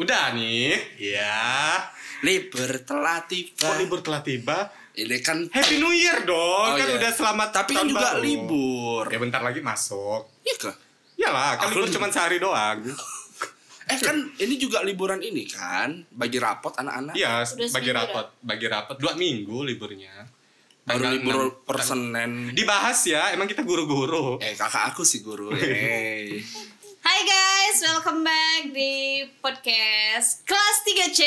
Udah nih. Ya. Libur telah tiba. Kok libur telah tiba? Ini kan Happy New Year dong. Oh, kan iya. udah selamat tapi kan tahun juga baru. libur. Ya bentar lagi masuk. Iya kah? Iyalah, kan libur cuma sehari doang. Eh kan ini juga liburan ini kan bagi rapot anak-anak. Iya, bagi rapot, bagi rapot dua minggu liburnya. Baru libur 6. per Senin. Dibahas ya, emang kita guru-guru. Eh kakak aku sih guru. Eh. Hai guys, welcome back di podcast kelas 3C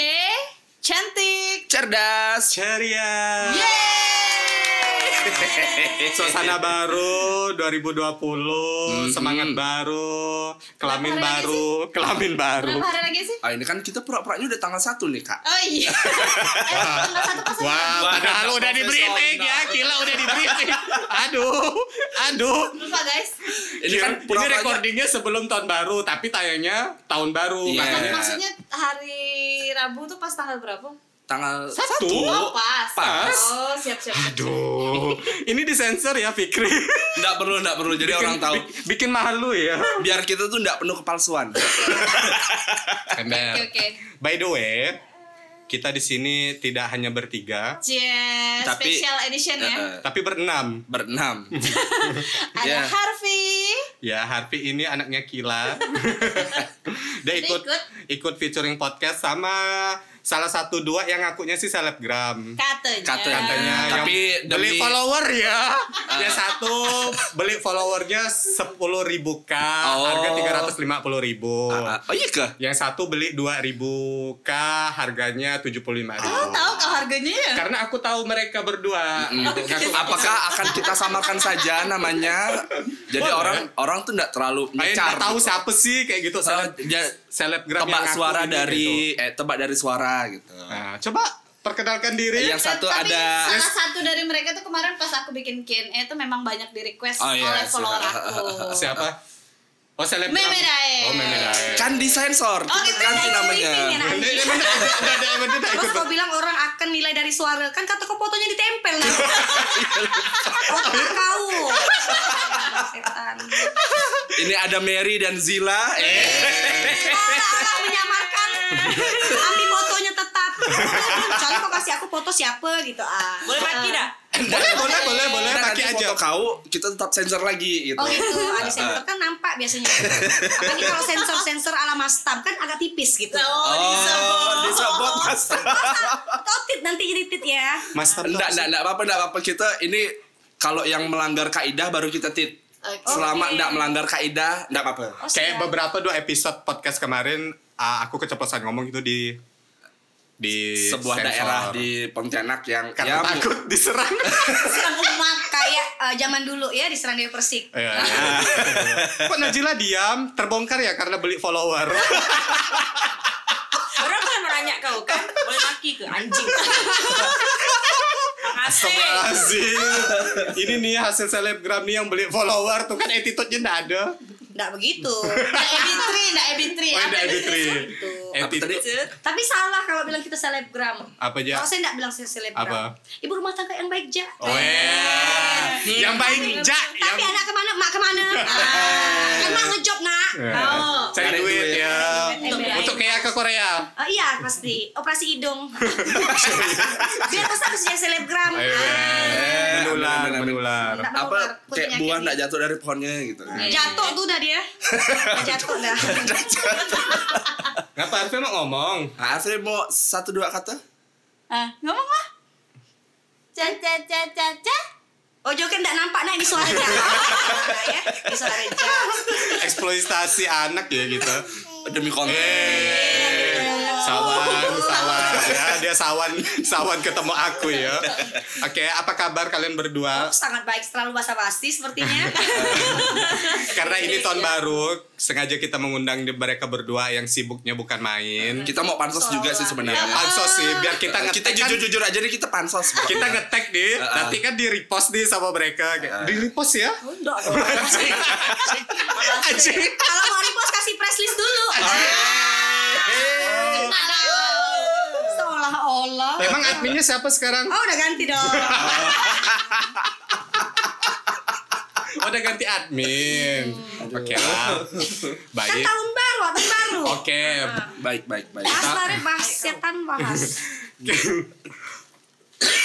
Cantik Cerdas. Ceria. Yeay Suasana baru 2020, Mhm. semangat baru, kelamin lagi baru, kelamin baru. Berapa hari lagi sih? Ah ini kan kita pura-puranya udah tanggal 1 nih kak. Oh iya Eh, tanggal satu pas Wah, Wah, padahal udah di briefing ya, gila udah di briefing. Aduh, aduh. Lupa guys Ini Ini, kan ini recordingnya sebelum tahun baru, tapi tayangnya tahun baru. Iya. Makanya. maksudnya hari Rabu tuh pas tanggal berapa? Tanggal Satu. Oh pas Pas. Oh siap siap, siap. Aduh, ini disensor ya Fikri. Nggak perlu, nggak perlu. Jadi Bikin- orang tahu. bi- bikin mahal lu ya. Biar kita tuh nggak penuh kepalsuan. Ember. Oke oke By the way, kita di sini tidak hanya bertiga, Cie, Tapi- special edition ya eh, tapi berenam. berenam. Ada ya. Harvey Ya, Harvey ini anaknya Kila. Dia Dia ikut ikut. ikut featuring podcast sama salah satu dua yang ngakunya sih selebgram. Katanya Katanya. Katanya Tapi yang beli demi- follower ya. Yang satu beli followernya 10.000 ribu k, Oh. harga 350.000 ribu. Ah, ah. oh iya kah? Yang satu beli 2000 k, harganya 75.000 ribu. Oh tahu kau harganya ya? Karena aku tahu mereka berdua. Mm. Ngaku- ngaku- Apakah akan kita samakan saja namanya? Jadi Boleh. orang orang tuh nggak terlalu Kayak ngecar. nggak tahu gitu. siapa sih kayak gitu ja- selebgram tebak yang suara ini, dari gitu. eh tebak dari suara gitu. Nah, coba perkenalkan diri. Yang satu Tapi ada salah satu dari mereka tuh kemarin pas aku bikin Q&A tuh memang banyak di request Oh, iya, oleh follower siapa? aku. Siapa? Oh, selebgram. Meme Dae. Oh, Meme Dae. kan disensor. Oh, gitu ganti ya, namanya. ya, Terus ikut. kau bilang orang akan nilai dari suara kan kata kau fotonya ditempel nah. Otak kau. Setan. Ini ada Mary dan Zila. Eh. Orang menyamarkan. Ambil fotonya tetap. Soalnya kau kasih aku foto siapa gitu ah. Boleh maki dah? Boleh, boleh, boleh, boleh, pakai nanti aja. foto kau kita tetap sensor lagi gitu. Oh gitu, ada sensor kan nampak biasanya. Apalagi kalau sensor-sensor ala mastam kan agak tipis gitu. Oh, Oh, disebut mas. Totit nanti jadi tit ya. Master Enggak, enggak, enggak apa-apa, enggak apa-apa. Kita ini kalau yang melanggar kaidah baru kita tit. Oke. Selama enggak melanggar kaidah, enggak apa-apa. Oh, Kayak beberapa dua episode podcast kemarin ah, aku keceplosan ngomong itu di di Sebuah sensor. daerah di Pontianak yang karena ya, takut diserang. Serang umat kayak eh, zaman dulu ya di Serang Dewi Persik. Iya. Kok Najila diam? Terbongkar ya karena beli follower. Orang kan menanya kau kan Boleh maki ke anjing Asik Astagfirullahaladzim. Ini nih hasil selebgram nih yang beli follower tuh kan attitude-nya nggak ada. Enggak begitu. Nggak ebitri, nggak ebitri. Oh, itu? editri. Gitu. Apa tadi? Attitude. Tapi salah kalau bilang kita selebgram. Apa aja? Kalau saya enggak bilang saya selebgram. Apa? Ibu rumah tangga yang baik ja. Oh, iya. Yang baik ja. Tapi yang- anak ke mana? Mak ke mana? Ah, kan mak ngejob nak. Ya. Oh. Cari duit duit. ya. Untuk- Untuk kayak ke Korea. Oh, iya pasti operasi hidung. Biar masa bisa jadi selebgram. Ah, Menular, bener. menular. Nggak apa menular, kayak buah enggak jatuh dari pohonnya gitu. Jatuh tuh dah dia. Jatuh dah. Ngapa Arfi mau ngomong? Afri mau satu dua kata? Ah, ngomong mah. Ca ca ca ca ca. Oh, Joker enggak nampak nah ini suaranya. ya, ini suara Reja. Eksploitasi anak ya gitu. Demi konten. Sawan, sawan ya. Dia sawan, sawan ketemu aku ya. Oke, apa kabar kalian berdua? Oh, sangat baik selalu basa-basi sepertinya. Karena ini tahun baru, sengaja kita mengundang di- mereka berdua yang sibuknya bukan main. Kita mau pansos juga sih Ya, sebenarnya. pansos sih, biar kita Kita ngetek kan, jujur-jujur aja nih kita pansos. kita ngetek nih, Uh-uh. nanti kan di repost nih sama mereka. Kayak, Di repost ya? Enggak dong. Anjing. Kalau mau repost kasih press list dulu. Seolah-olah. Emang adminnya siapa sekarang? Oh, udah ganti dong. Oh, udah ganti admin. Oke lah. Kan Baik. tahun baru tahun baru. Oke. Baik, baik, baik. Bahas lah, Rek, bahas setan bahas.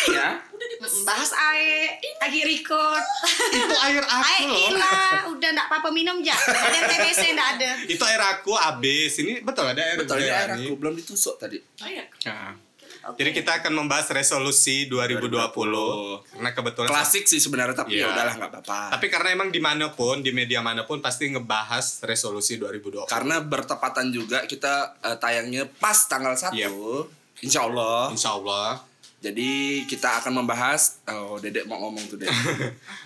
Ya. Bahas ae, lagi record. Itu air aku loh. ilah, udah ndak apa-apa minum ja. Ada TBC ndak ada. Itu air aku habis. Ini betul ada air Betul, ini juga air aku belum ditusuk tadi. Oh iya. Nah. Jadi kita akan membahas resolusi 2020. Karena kebetulan Klasik sih sebenarnya tapi Iya. ya udahlah nggak apa-apa. Tapi karena emang di mana pun, di media mana pun pasti ngebahas resolusi 2020. Karena bertepatan juga kita eh, tayangnya pas tanggal 1 Yep. Insya Allah. Insya Allah. Jadi kita akan membahas oh Dedek mau ngomong tuh Dek.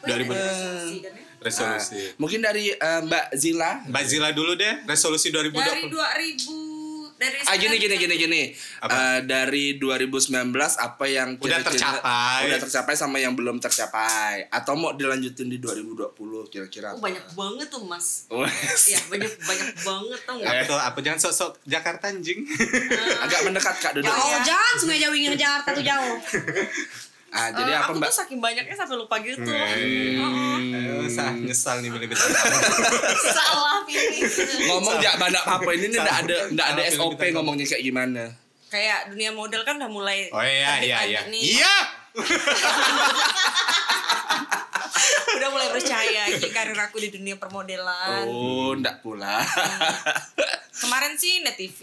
2000 Resolusi kan ya. resolusi. Ah, mungkin dari eh, Mbak Zila. Mbak Zila dulu deh, resolusi 2020. Dari 2000 dari Ah gini gini gini gini. Apa? Eh, dari 2019 apa yang Udah kira-kira- tercapai. Udah tercapai sama yang belum tercapai atau mau dilanjutin di 2020 kira-kira. Oh, banyak banget tuh mas. Wes. Iya banyak banyak banget tau nggak? Apa tuh? Apa jangan sok-sok Jakarta anjing. Agak mendekat Kak duduk. Jauh, jangan sungai jauh ingin Jakarta tuh jauh. Ah, jadi Eh, apa aku Mbak? tuh saking banyaknya sampai lupa gitu. Hmm. Aduh, sah nyesal nih milih bintang Salah pilih. Ngomong jak banyak apa ini nih enggak ada enggak ada Salah SOP pilih ngomongnya kayak gimana. Kayak dunia model kan udah mulai. Oh iya iya iya. Iya. Udah mulai percaya ini karir aku di dunia permodelan. Oh, enggak pula. Kemarin sih Net TV,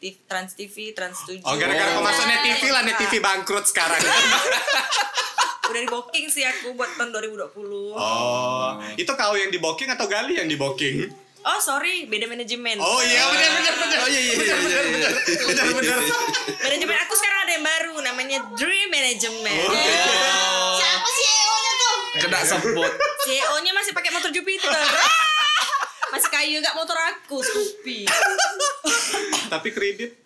TV Trans TV, Trans 7. Oh gara-gara kau masuk net TV lah net TV bangkrut sekarang. Udah di booking sih aku buat tahun 2020. Oh, itu kau yang di booking atau Gali yang di booking? Oh sorry, beda manajemen. Oh iya benar benar benar. Oh iya iya iya iya. iya. Benar benar. Manajemen aku sekarang ada yang baru, namanya Dream Management. Siapa sih EO-nya tuh? Kena sebut. CEO-nya masih pakai motor Jupiter. masih kayu gak motor aku, Scoopy. Tapi kredit.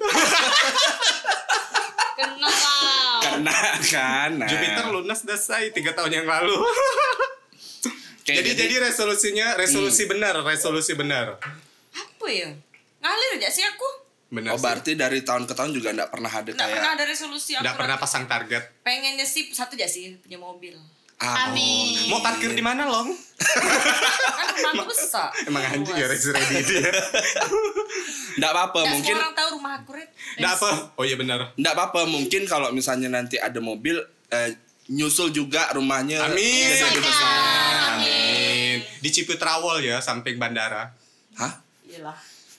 Kena kau. Kena kan. Jupiter lunas dah say tiga tahun yang lalu. Kayak jadi jadi resolusinya resolusi benar, resolusi benar. Apa ya? Ngalir aja sih aku. Benar. Oh berarti dari tahun ke tahun juga enggak pernah ada Nggak pernah kayak ada resolusi aku. Enggak pernah pasang target. Pengennya sih satu aja sih punya mobil. Ah, Amin. Mau parkir di mana, Long? Kan rumahku besar. Emang anjing ya. Rezi ready dia. Enggak apa-apa mungkin semua orang tahu rumah aku, Red. Enggak apa? Oh iya benar. enggak apa-apa mungkin kalau misalnya nanti ada mobil eh, nyusul juga rumahnya Amin. jadi lebih besar. Amin. Di Ciputrawol ya, samping bandara. Hah? Iyalah.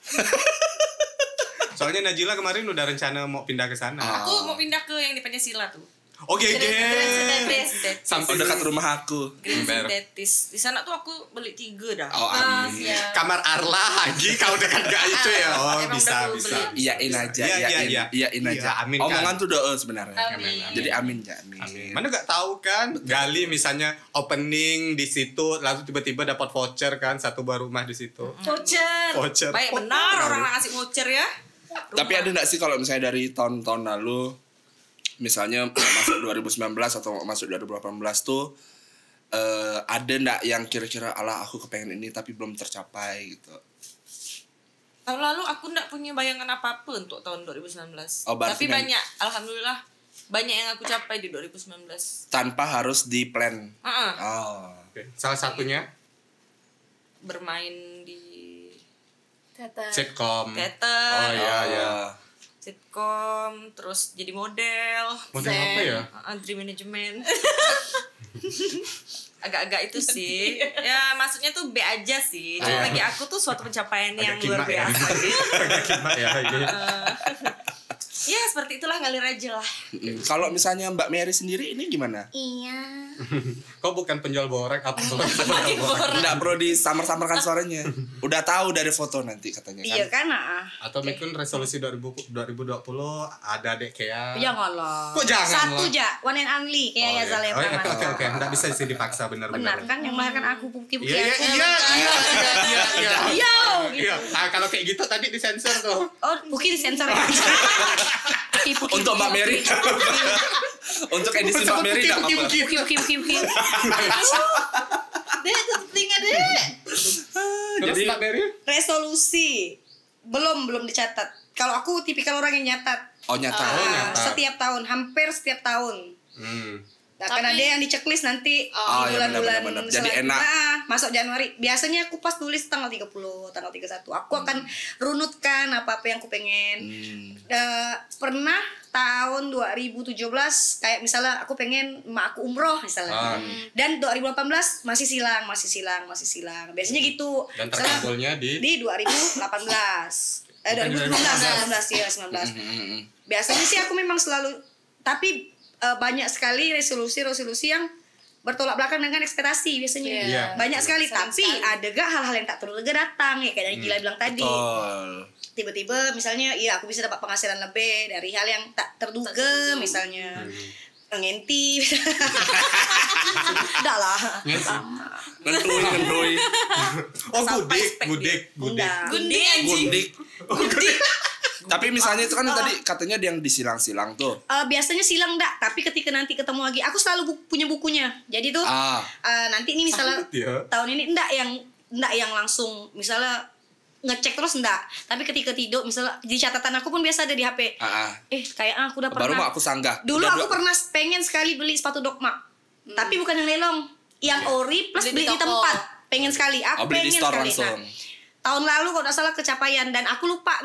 Soalnya Najila kemarin udah rencana mau pindah ke sana. Ah. Aku mau pindah ke yang di Pancasila tuh. Oke, oke. Green Synthetis. Oh Sampai dekat rumah aku. Synthetis. Di sana tuh aku beli tiga dah. Oh Ah, amin. siap. kamar Arla lagi kau dekat gak itu ya? Oh, Emang bisa, bisa. Iyain aja, Iya, iya, iyain, iya. iyain Iya, aja. amin kan. Omongan tuh doa sebenarnya. Amin. Jadi amin ya, amin. Amin. Mana gak tahu kan, Gali misalnya opening di situ, lalu tiba-tiba dapat voucher kan, satu buah rumah di situ. Voucher. Voucher. Baik benar orang ngasih voucher ya. Tapi ada nggak sih kalau misalnya dari tahun-tahun lalu, misalnya masuk 2019 atau masuk 2018 tuh, eh, ada nggak yang kira-kira ala aku kepengen ini tapi belum tercapai gitu? Tahun lalu aku nggak punya bayangan apa-apa untuk tahun 2019. Oh, Tapi banyak, alhamdulillah banyak yang aku capai di 2019. Tanpa harus di plan. Heeh. Oh. Oke. Salah satunya Bermain di Tata. sitcom. teater, Oh iya, iya. Oh. Sitkom, terus jadi model, Model apa ya? uh, dream management. Agak-agak itu sih. ya maksudnya tuh B aja sih. Cuma Oh, iya. bagi aku tuh suatu pencapaian yang luar ya. biasa gitu. Agak kimak ya. Iya. Ya seperti itulah ngalir aja lah. Kalau misalnya Mbak Mary sendiri ini gimana? Iya. Kau bukan penjual borek apa penjual borek? Nggak perlu disamar-samarkan suaranya. Udah tahu dari foto nanti katanya kan. Iya kan? ah. Atau mungkin resolusi 2000 2020 ada dek kayak Janganlah. Kok jangan Satu lah? ja, one and only kayak Oh, ya iya. Zalem Oh, iya, oke oke oke, enggak bisa sih dipaksa benar Benar kan yang melahirkan aku puki-puki Iya iya iya iya iya iya iya. Iya. Iya. Ah kalau kayak gitu tadi disensor tuh. Oh, puki disensor ya. Puki puki. Untuk Mbak Mary. Untuk edisi Mbak Mary nggak apa-apa. Puki puki puki puki. Dek, telinga dek. Terus Jadi- Mbak Mary? Resolusi belum belum dicatat. Kalau aku tipikal orang yang nyatat. Oh nyata. Oh, Ah, nyatat. Setiap tahun, hampir setiap tahun. Hmm. Nah, kan Tapi- ada yang di checklist nanti Oh, di iya, bulan-bulan benar-benar. Jadi enak. Nah, masuk Januari. Biasanya aku pas tulis tanggal 30, tanggal 31. Aku akan runutkan apa-apa yang aku pengen. Hmm. Eh, pernah tahun 2017 kayak misalnya aku pengen emak aku umroh misalnya. Ah. Dan 2018 masih silang, masih silang, masih silang. Biasanya gitu. Dan terkumpulnya di di 2018. Eh 2019, 2019 ya, 19 Hmm. biasanya sih aku memang selalu tapi eh, banyak sekali resolusi-resolusi yang bertolak belakang dengan ekspektasi biasanya. Iya. banyak sekali Sering tapi sekali. ada gak hal-hal yang tak terduga datang ya kayak yang Gila bilang tadi. Betul. tiba-tiba misalnya iya aku bisa dapat penghasilan lebih dari hal yang tak terduga misalnya. Ngenti. Enggak lah. Ngentui, ngentui. Oh, gudik, spek gudik, gudik. Enggak. Tapi misalnya itu kan tadi katanya dia yang disilang-silang tuh. Eh, biasanya silang enggak tapi ketika nanti ketemu lagi aku selalu bu- punya bukunya. Jadi tuh Ah. eh, nanti ini misalnya Sakit ya. tahun ini enggak yang enggak yang langsung misalnya ngecek terus enggak tapi ketika tidur misalnya di catatan aku pun biasa ada di HP Ah, ah. eh kayak aku udah Baru pernah mau aku sanggah. dulu Udah aku dua- pernah pengen sekali beli sepatu dogma tapi bukan yang lelong. Yang ori plus Beli beli, di di tempat. Pengen sekali. Aku Oh, beli di pengen store sekali. langsung. Nah, tahun lalu kalau nggak salah kecapaian dan aku lupa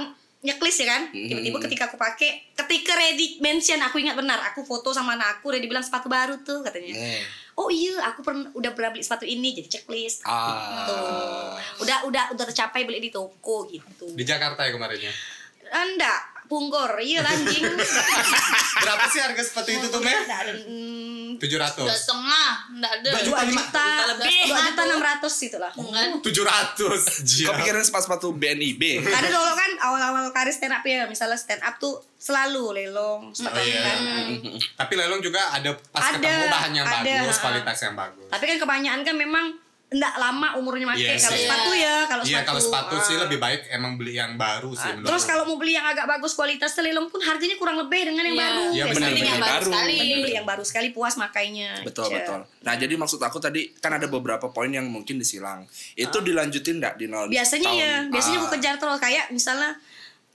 nyeklis ya kan tiba-tiba Hmm. ketika aku pakai ketika ready mention aku ingat benar aku foto sama anak aku ready bilang sepatu baru tuh katanya Eh. oh iya aku pernah udah pernah beli sepatu ini jadi checklist Ah. Tuh. udah udah udah tercapai beli di toko gitu Di Jakarta ya kemarinnya. anda punggor iya lah, anjing Berapa sih harga sepatu itu tuh, Meh? Hmm, 700. Dua setengah, enggak ada. Dua juta lebih. dua juta enam ratus itulah 700. Jia. Kau pikirin sepatu-sepatu BNIB? karena dulu kan awal-awal karir stand up ya misalnya stand up tuh selalu lelong Oh sepatu iya. kan Tapi lelong juga ada pas Ada, ketemu bahan yang ada, bagus, kualitas yang bagus. tapi kan kebanyakan kan memang enggak lama umurnya pakai Iya kalau sih. sepatu ya kalau Iya, sepatu kalau sepatu sih ah. lebih baik emang beli yang baru sih Ah, terus kalau mau beli yang agak bagus kualitas lelong pun harganya kurang lebih dengan yang Iya. baru Iya, biasanya. benar, Mending yang benar. baru sekali. Mending beli yang baru sekali puas makainya Betul Cek. betul. Nah jadi maksud aku tadi kan ada beberapa poin yang mungkin disilang. Itu dilanjutin nggak di nol? biasanya tahun? ya biasanya Ah. aku kejar terus kayak misalnya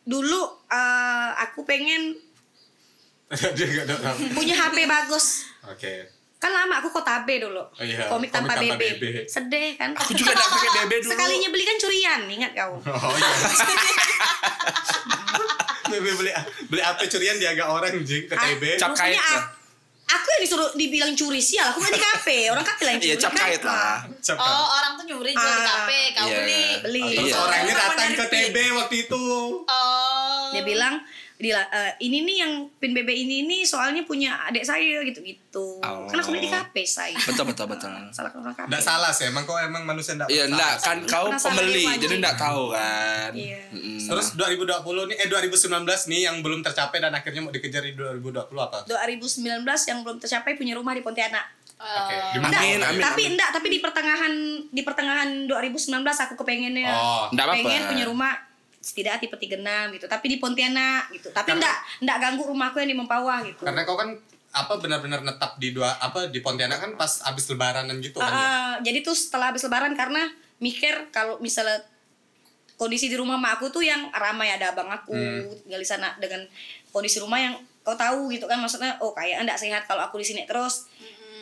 dulu eh, aku pengen punya HP bagus Oke. Kan lama aku kota B dulu Oh iya, komik, komik tanpa, tanpa BB. BB. sedih kan Aku juga nggak pakai BB dulu. sekalinya beli kan curian ingat kau Oh iya. beli beli beli apa curian dia agak orang jing ke Ah, TB. Cap rupanya kait aku yang disuruh dibilang curi sial aku nggak di kafe orang kafe lah yang curi Iya cap kan? kait lah. Cap Oh, orang tuh nyuri jual di Ah, kafe, kau iya. beli. beli Terus Iya. orangnya Orang datang ke. TB waktu itu. Oh. Dia bilang eh, ini nih yang pin BB ini nih soalnya punya adik saya gitu gitu Oh. kan aku beli di kafe saya Betul betul betul. salah orang kafe Enggak salah sih, emang kok emang manusia enggak Iya enggak kan kau Penasaran pembeli jadi enggak tahu kan. Iya. Mm-mm. Terus 2020 nih eh 2019 nih yang belum tercapai dan akhirnya mau dikejar di 2020 apa? 2019 yang belum tercapai punya rumah di Pontianak Oke, Enggak, mana? Amin, amin, tapi amin. enggak, tapi di pertengahan di pertengahan 2019 aku kepengennya Oh, pengen punya rumah setidaknya tipe 36 gitu, tapi di Pontianak gitu. Tapi Karena- enggak enggak ganggu rumahku yang di Mempawah gitu. karena kau kan apa benar-benar netap di dua apa di Pontianak kan pas abis lebaranan gitu kan ya? Ah, jadi tuh setelah habis lebaran karena mikir kalau misalnya kondisi di rumah mak aku tuh yang ramai ada abang aku Hmm. tinggal di sana dengan kondisi rumah yang kau tahu gitu kan maksudnya oh kayak enggak sehat kalau aku di sini terus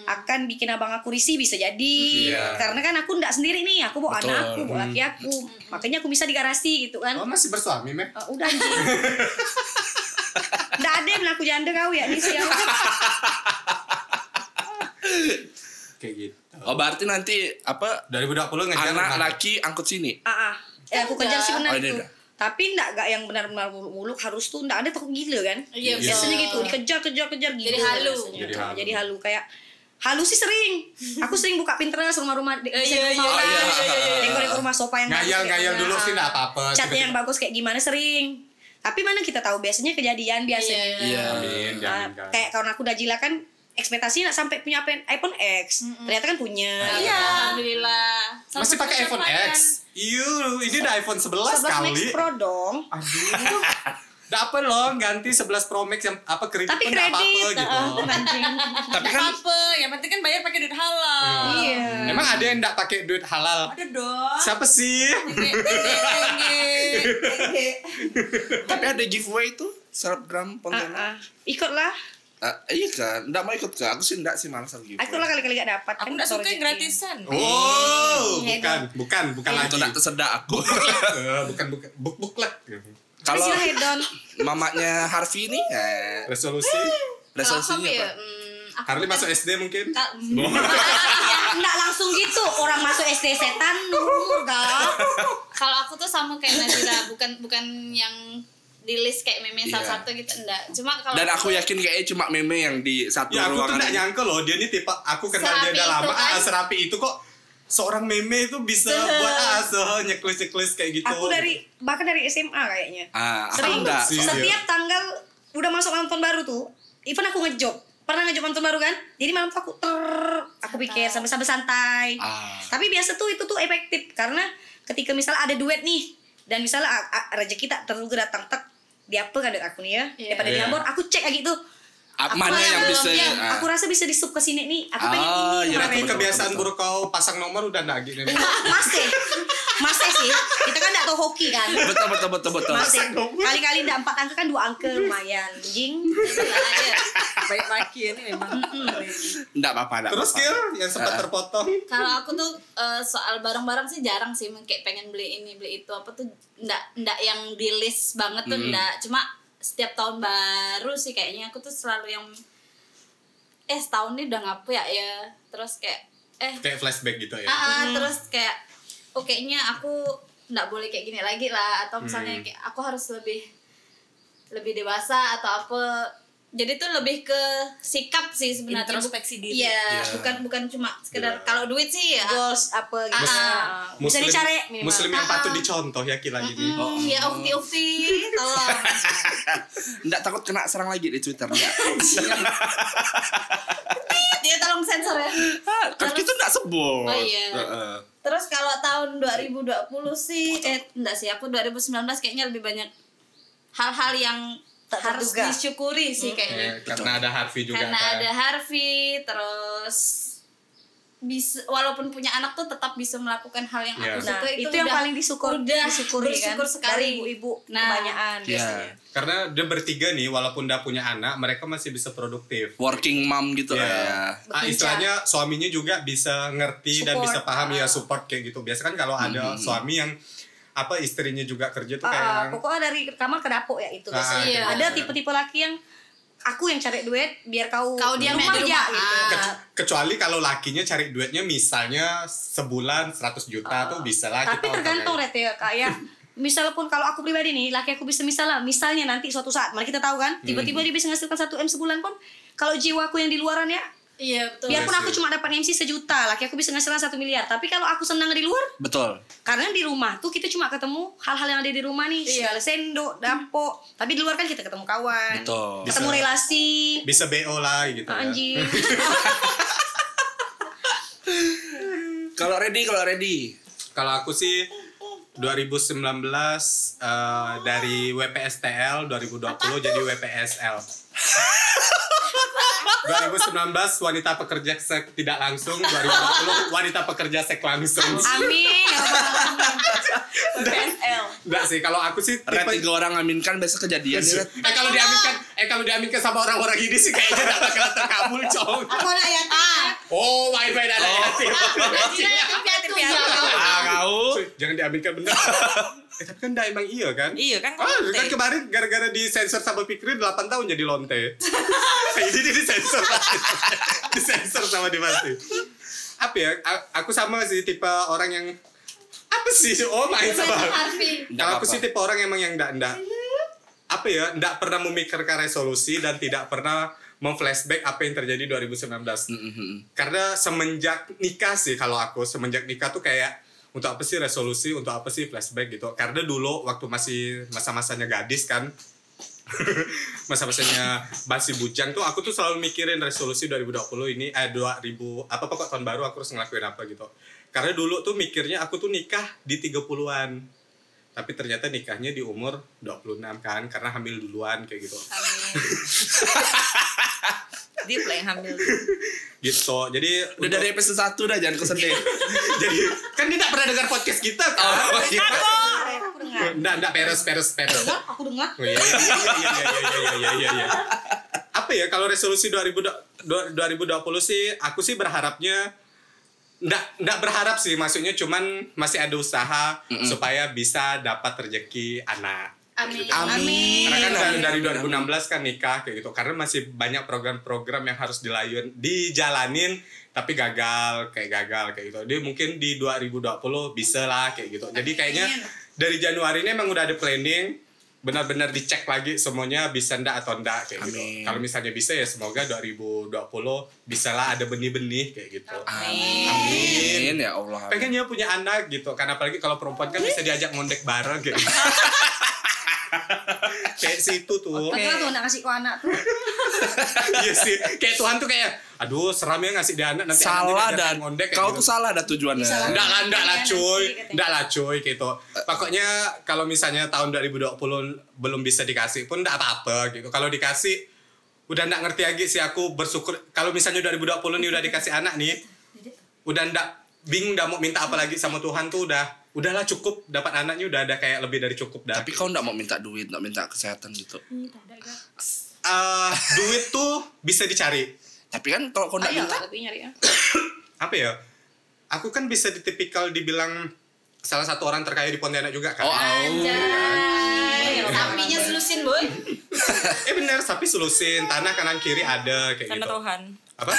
akan bikin abang aku risih bisa jadi Iya. karena kan aku enggak sendiri nih aku bawa Betul. anak aku bawa laki aku makanya aku bisa di garasi gitu kan Oh, masih bersuami, Meh? Ah, udah anjing Nggak ada yang aku janda kau ya nih siapa Kayak gitu. Oh berarti nanti apa 2020 ngejar anak laki angkut sini. ah ah eh, aku kejar sih benar Oh, itu udah. tapi enggak enggak yang benar-benar muluk-muluk harus tuh enggak ada takut gila kan Iya, biasanya gitu dikejar kejar kejar gitu Jadi halu. Jadi halu. jadi halu kayak halu sih sering aku sering buka Pinterest rumah-rumah di Iya, desain iya, rumah iya, orang. iya, iya, iya. dekor-dekor rumah sofa yang bagus kayak Ngayal-ngayal mana, dulu sih enggak apa-apa. catnya yang bagus kayak gimana sering tapi mana kita tahu biasanya kejadian biasanya Iya. Amin, Ah, jangan kan. kayak kawan aku Dajila kan ekspektasinya nggak sampai punya iPhone- iPhone X ternyata kan punya Iya, alhamdulillah. Salah Masih pakai iPhone pencapaian. X. Iya, ini udah iPhone 11, 11 Max kali. Pro dong Aduh. Dapat loh ganti 11 Pro Max yang apa kredit tapi pun kredit apa-apa gitu. ah, anjing. Tapi kan apa-apa, yang penting kan bayar pakai duit halal. iya Emang ada yang enggak pakai duit halal? Ada dong. Siapa sih? Tapi ada giveaway tuh selebgram Ah, Pontianak. ah. ikutlah Ah, iya kan, nggak mau ikut kan? Aku sih nggak sih malas lagi. Aku lah kali-kali gak dapat Aku kan nggak tahu suka yang gratisan. Oh, bukan, bukan, bukan lagi. Itu nggak tersedak aku. Eh, bukan, bukan, buk buklet. Kalau hedon. mamanya Harvey ini, eh, Resolusi. Resolusinya aku ya, apa? hmm, Harley kan- masuk SD mungkin. Ya, enggak langsung gitu. Orang masuk SD setan umur gak. Kalau aku tuh sama kayak Nadira, bukan bukan yang di list kayak meme Iya. salah satu gitu enggak. Cuma kalau Dan aku yakin kayaknya cuma meme yang di satu Ya aku tuh ruangan. gak nyangka loh dia ini tipe aku kenal dia Serapi udah itu lama kan. ah, serapi itu kok seorang meme itu bisa buat ah seh nyeklis nyeklis kayak gitu. Aku dari bahkan dari SMA kayaknya. Ah, aku Sering enggak. sih. Setiap tanggal udah masuk tahun baru tuh, even aku ngejob. Pernah ngejob tahun baru kan? Jadi malam tuh aku ter aku pikir sampai sampai santai. Ah. Tapi biasa tuh itu tuh efektif karena ketika misalnya ada duet nih dan misalnya a- a- rezeki tak terduga datang tek di apa kan duit aku nih ya Iya. daripada Iya. di Ambon aku cek aja gitu Ah, Apa mana yang yang bisa ya? ah. aku rasa bisa di sub ke sini nih aku pengen Ah, ini iya, betul. kebiasaan buruk kau pasang nomor udah nggak gini. masih masih sih kita kan nggak tahu hoki kan Betul betul betul betul. masih kali-kali nggak empat angka kan dua angka lumayan jing ya. baik laki ini memang Enggak apa-apa, enggak Terus kill yang sempat Ah. terpotong. Kalau aku tuh eh, soal barang-barang sih jarang sih kayak pengen beli ini beli itu apa tuh ndak ndak yang di list banget tuh Hmm. ndak cuma setiap tahun baru sih kayaknya. Aku tuh selalu yang eh setahun ini udah ngapu ya ya. Terus kayak eh. Kayak flashback gitu ya. ah, ah, terus kayak oh kayaknya aku ndak boleh kayak gini lagi lah. Atau misalnya Hmm. kayak aku harus lebih lebih dewasa atau apa jadi tuh lebih ke sikap sih sebenarnya Introspeksi diri. Iya, Iya. bukan bukan cuma sekedar Iya. kalau duit sih ya goals apa gitu Ah, Ah, bisa Muslim- dicari minimal. Muslim yang patut ah. dicontoh ya kila gini. Hmm, ya ukti ukti tolong Enggak takut kena serang lagi di Twitter enggak. dia tolong sensor ya kan kita enggak sebut. Oh, iya. Heeh. terus kalau tahun 2020 sih eh enggak sih aku 2019 kayaknya lebih banyak hal-hal yang Tak harus terduga. disyukuri sih kayaknya Eh, karena ada Harvey juga karena kan. ada Harvey terus bisa walaupun punya anak tuh tetap bisa melakukan hal yang Iya. aku Nah, suka itu, itu, yang udah- paling disyukur, udah disyukuri bersyukur kan sekali dari ibu-ibu Nah, kebanyakan Iya. biasanya. Karena dia bertiga nih walaupun udah punya anak mereka masih bisa produktif. Working mom gitu Iya. ya. Ah, istilahnya suaminya juga bisa ngerti dan Support. bisa paham ya Ah. support kayak gitu. Biasa kan kalau ada suami yang apa istrinya juga kerja tuh kayak Ah, yang pokoknya dari kamar ke dapur ya itu Ah, biasanya. iya. Ada tipe-tipe laki yang aku yang cari duit biar kau Kau diam rumah ya di aja rumah. gitu. Kecu- kecuali kalau lakinya cari duitnya misalnya sebulan 100 juta tuh bisa lah Tapi tergantung. Ret ya kayak misalnya pun kalau aku pribadi nih laki aku bisa misalnya misalnya nanti suatu saat mana kita tahu kan tiba-tiba dia bisa menghasilkan 1 m sebulan pun kalau jiwaku yang di luaran ya iya betul biarpun Iya aku cuma dapat MC sejuta laki aku bisa menghasilkan satu miliar tapi kalau aku senang di luar Betul. karena di rumah tuh kita cuma ketemu hal-hal yang ada di rumah nih Iya. segala sendok dapur tapi di luar kan kita ketemu kawan Betul. ketemu Bisa. relasi bisa BO lah gitu ya. anjing Kalau ready, kalau ready. Kalau aku sih 2019 eh, dari WPSTL 2020 jadi WPSL. 2019 wanita pekerja sek tidak langsung, 2020 wanita pekerja sek langsung. amin ya. PSL Enggak sih, kalau aku sih Red tipe tiga orang aminkan besok kejadian Red. Eh kalau diaminkan, eh kalau diaminkan sama orang-orang ini sih kayaknya gak bakal terkabul, cowok. aku anak yatim Oh, main-main ada. Yatim piatu jauh. Ah, kau. Jangan diaminkan bener. eh tapi kan enggak emang iya kan? iya kan Ah, kan kemarin gara-gara disensor sama Pikri 8 tahun jadi lonte. Ini dia disensor. disensor sama Dimasti. Apa ya? Aku sama sih tipe orang yang apa sih? Oh, main sama. Kalau aku sih tipe orang emang yang enggak enggak apa ya, enggak pernah memikirkan resolusi dan tidak pernah memflashback apa yang terjadi 2019. Mhm. Karena semenjak nikah sih kalau aku semenjak nikah tuh kayak untuk apa sih resolusi, untuk apa sih flashback gitu. Karena dulu waktu masih masa-masanya gadis kan masa-masanya masih bujang tuh aku tuh selalu mikirin resolusi 2020 ini eh 2000 apa pokok tahun baru aku harus ngelakuin apa gitu. Karena dulu tuh mikirnya aku tuh nikah di 30-an tapi ternyata nikahnya di umur 26 kan karena hamil duluan kayak gitu. Hamil. Deep yang hamil. Gitu. Jadi udah untuk... dari episode 1 dah jangan kesedih. Jadi kan dia enggak pernah dengar podcast kita kan. Oh, kita. Gitu? Enggak, enggak peres peres peres. Dengar, aku dengar. Oh, iya iya iya iya iya iya iya. iya, iya, iya. Apa ya kalau resolusi 2020 sih aku sih berharapnya nggak nggak berharap sih maksudnya cuman masih ada usaha supaya bisa dapat rezeki anak. Amin. Amin. karena kan dari, dari Amin. 2016 kan nikah kayak gitu. Karena masih banyak program-program yang harus dilayun dijalanin tapi gagal kayak gagal kayak gitu. Dia mungkin di 2020 bisa lah kayak gitu. Jadi kayaknya dari Januari ini emang udah ada planning benar-benar dicek lagi semuanya bisa ndak atau ndak kayak gitu Amin. kalau misalnya bisa ya semoga 2020 bisa lah ada benih-benih kayak gitu Amin. Amin. ya Allah. pengen ya punya anak gitu kan apalagi kalau perempuan kan bisa diajak ngondek bareng gitu kayak situ tuh Padahal tuh nak kasih ke anak tuh. iya sih kayak Tuhan tuh kayak aduh seram ya ngasih dia anak nanti salah dan ngondek kau gitu. tuh salah ada tujuannya. Salah. Enggak lah, enggak lah Iya, cuy. Enggak lah cuy gitu. Pokoknya kalau misalnya tahun 2020 belum bisa dikasih pun enggak apa-apa gitu. Kalau dikasih udah enggak ngerti lagi sih aku bersyukur kalau misalnya 2020 nih udah dikasih anak nih udah enggak bingung udah mau minta apa lagi sama Tuhan tuh udah udahlah cukup dapat anaknya udah ada kayak lebih dari cukup dah. Tapi kau nggak mau minta duit, nggak minta kesehatan gitu. Eh, duit tuh bisa dicari. Tapi kan kalau kau nggak minta, lah tapi nyari ya. Apa ya? Aku kan bisa ditipikal dibilang salah satu orang terkaya di Pontianak juga kan. oh, oh. Anjay. Sapinya selusin, boy. Eh bener, sapi sulusin, tanah kanan kiri ada kayak Karena gitu. Tuhan. Apa?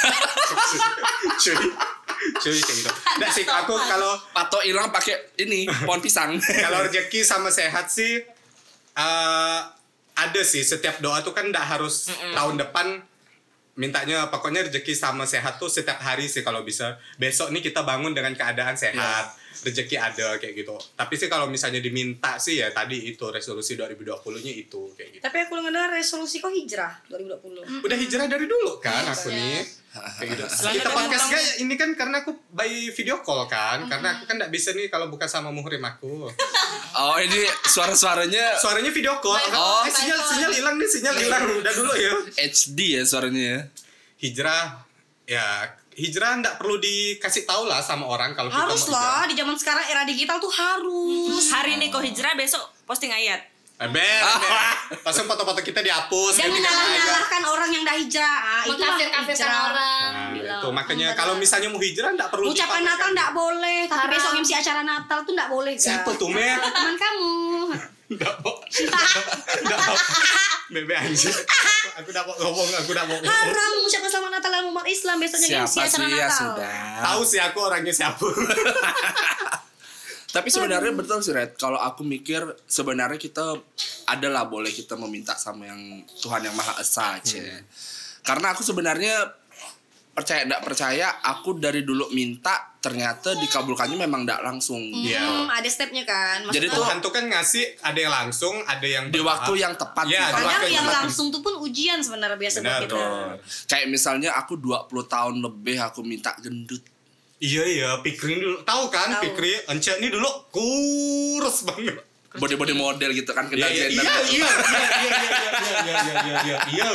cuy, cuy kayak gitu. Nggak sih, aku kalau Patok hilang pakai ini pohon pisang. kalau rezeki sama sehat sih eh ada sih. Setiap doa tuh kan nggak harus tahun depan. Mintanya pokoknya rezeki sama sehat tuh setiap hari sih kalau bisa. Besok nih kita bangun dengan keadaan sehat rezeki ada kayak gitu. Tapi sih kalau misalnya diminta sih ya tadi itu resolusi 2020 nya itu kayak gitu. Tapi aku dengar resolusi kok hijrah 2020. udah hijrah dari dulu kan aku nih. Kayak gitu. Kita podcast kayak ini kan karena aku by video call kan karena aku kan nggak bisa nih kalau bukan sama muhrim aku. Oh ini suara-suaranya suaranya video call. Oh, phone, eh, sinyal sinyal hilang nih sinyal hilang. Udah dulu ya. HD ya suaranya ya. hijrah. Ya hijrah nggak perlu dikasih tahu lah sama orang kalau kita Harus mau hijrah. lah di zaman sekarang era digital tuh harus. Hari ini kau hijrah, besok posting ayat. Eh, ber, ber. langsung foto-foto kita dihapus Jangan nyalah-nyalahkan orang yang dah hijrah. Ah, itulah Mengkafir-kafirkan hijrah. orang. Nah, itu makanya "Hmm, kalau benar." misalnya mau hijrah nggak perlu Ucapan. Natal nggak boleh, tapi besok MC acara Natal tuh nggak boleh. Siapa tuh mer Teman kamu. Nggak mau nggak mau bebe anjir aku mau ngomong aku udah mau ngomong Haram mengucapkan selamat Natal dalam umat Islam besoknya MC Siapa acara sih ya Natal. sudah. tahu sih aku orangnya siapa Tapi sebenarnya betul sih Red. Kalau aku mikir sebenarnya kita adalah boleh kita meminta sama yang Tuhan yang Maha Esa, Cie. Hmm. Karena aku sebenarnya percaya tidak percaya aku dari dulu minta ternyata dikabulkannya memang tidak langsung Iya. Hmm, ada stepnya kan. Maksudnya Jadi tuh Tuhan tuh kan ngasih ada yang langsung ada yang di waktu yang tepat Iya, gitu. di kadang yang tepat. langsung tuh pun ujian sebenarnya biasa buat Benar, kita. kayak misalnya aku 20 tahun lebih aku minta gendut Iya iya, Pikri dulu tahu kan. Pikri Ence ini dulu kurus banget. body body model gitu kan Iya kendal iya gender iya gitu. iya iya iya iya iya iya iya iya iya.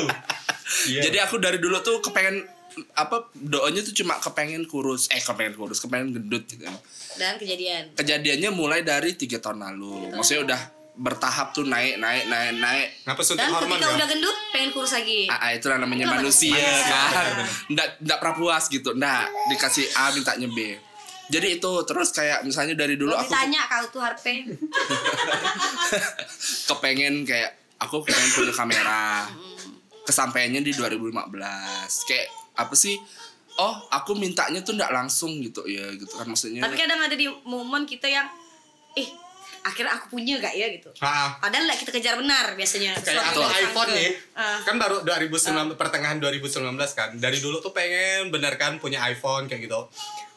Iya. Jadi aku dari dulu tuh kepengen apa doanya tuh cuma kepengen kurus. Eh kepengen kurus kepengen gendut gitu. Dan kejadian. kejadiannya mulai dari tiga tahun lalu. Maksudnya udah bertahap tuh naik naik naik naik. Ngapa suntik Dan hormon ketika ya? udah gendut pengen kurus lagi. Ah, ah, itu lah namanya Itu manusia manusia, kan? nggak nggak pernah puas gitu. Nah dikasih A mintanya B. Jadi itu terus kayak misalnya dari dulu Kalau aku ditanya kau tuh Harpe. kepengen kayak aku pengen punya kamera. Kesampaiannya di 2015 kayak apa sih? Oh aku mintanya tuh nggak langsung gitu ya gitu kan maksudnya. Tapi kadang ada di momen kita yang eh akhirnya aku punya gak ya? gitu. Ah, Padahal lah kita kejar benar biasanya. kayak aku yang iPhone nih. Ah. kan baru 2019 pertengahan 2019 kan. Dari dulu tuh pengen bener kan punya iPhone kayak gitu.